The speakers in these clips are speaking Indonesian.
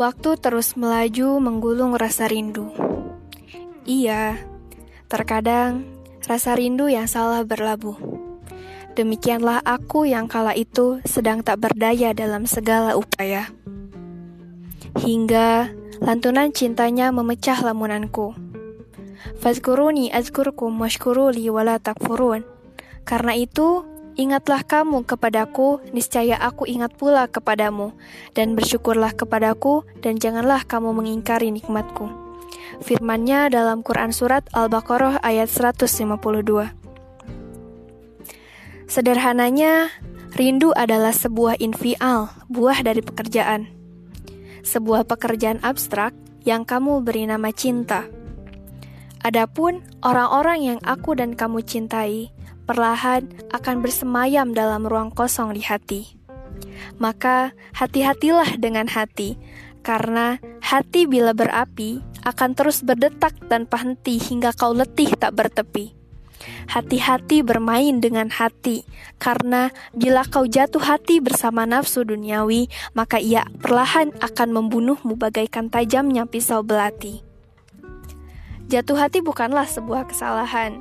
Waktu terus melaju menggulung rasa rindu. Iya, terkadang rasa rindu yang salah berlabuh. Demikianlah aku yang kala itu sedang tak berdaya dalam segala upaya. Hingga lantunan cintanya memecah lamunanku. Fazkuruni azkurkum washkuruli wala takfurun. Karena itu, Ingatlah kamu kepadaku, niscaya aku ingat pula kepadamu, dan bersyukurlah kepadaku, dan janganlah kamu mengingkari nikmatku. Firmannya dalam Quran Surat Al-Baqarah ayat 152. Sederhananya, rindu adalah sebuah infial, buah dari pekerjaan. Sebuah pekerjaan abstrak yang kamu beri nama cinta. Adapun orang-orang yang aku dan kamu cintai, perlahan akan bersemayam dalam ruang kosong di hati. Maka hati-hatilah dengan hati, karena hati bila berapi akan terus berdetak tanpa henti hingga kau letih tak bertepi. Hati-hati bermain dengan hati, karena bila kau jatuh hati bersama nafsu duniawi, maka ia perlahan akan membunuhmu bagaikan tajamnya pisau belati. Jatuh hati bukanlah sebuah kesalahan,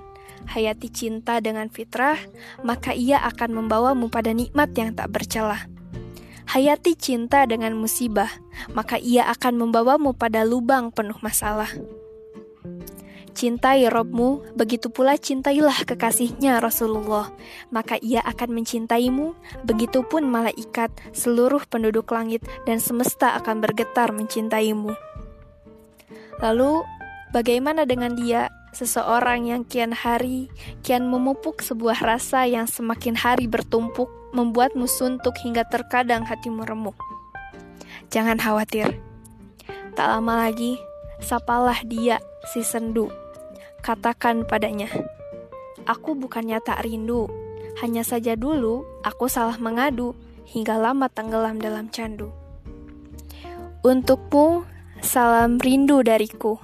hayati cinta dengan fitrah, maka ia akan membawamu pada nikmat yang tak bercelah. Hayati cinta dengan musibah, maka ia akan membawamu pada lubang penuh masalah. Cintai Robmu, begitu pula cintailah kekasihnya Rasulullah, maka ia akan mencintaimu, begitupun malaikat, seluruh penduduk langit, dan semesta akan bergetar mencintaimu. Lalu, bagaimana dengan dia Seseorang yang kian hari, kian memupuk sebuah rasa yang semakin hari bertumpuk, membuatmu suntuk hingga terkadang hatimu remuk. Jangan khawatir. Tak lama lagi, sapalah dia, si sendu. Katakan padanya, Aku bukannya tak rindu, hanya saja dulu aku salah mengadu, hingga lama tenggelam dalam candu. Untukmu, salam rindu dariku.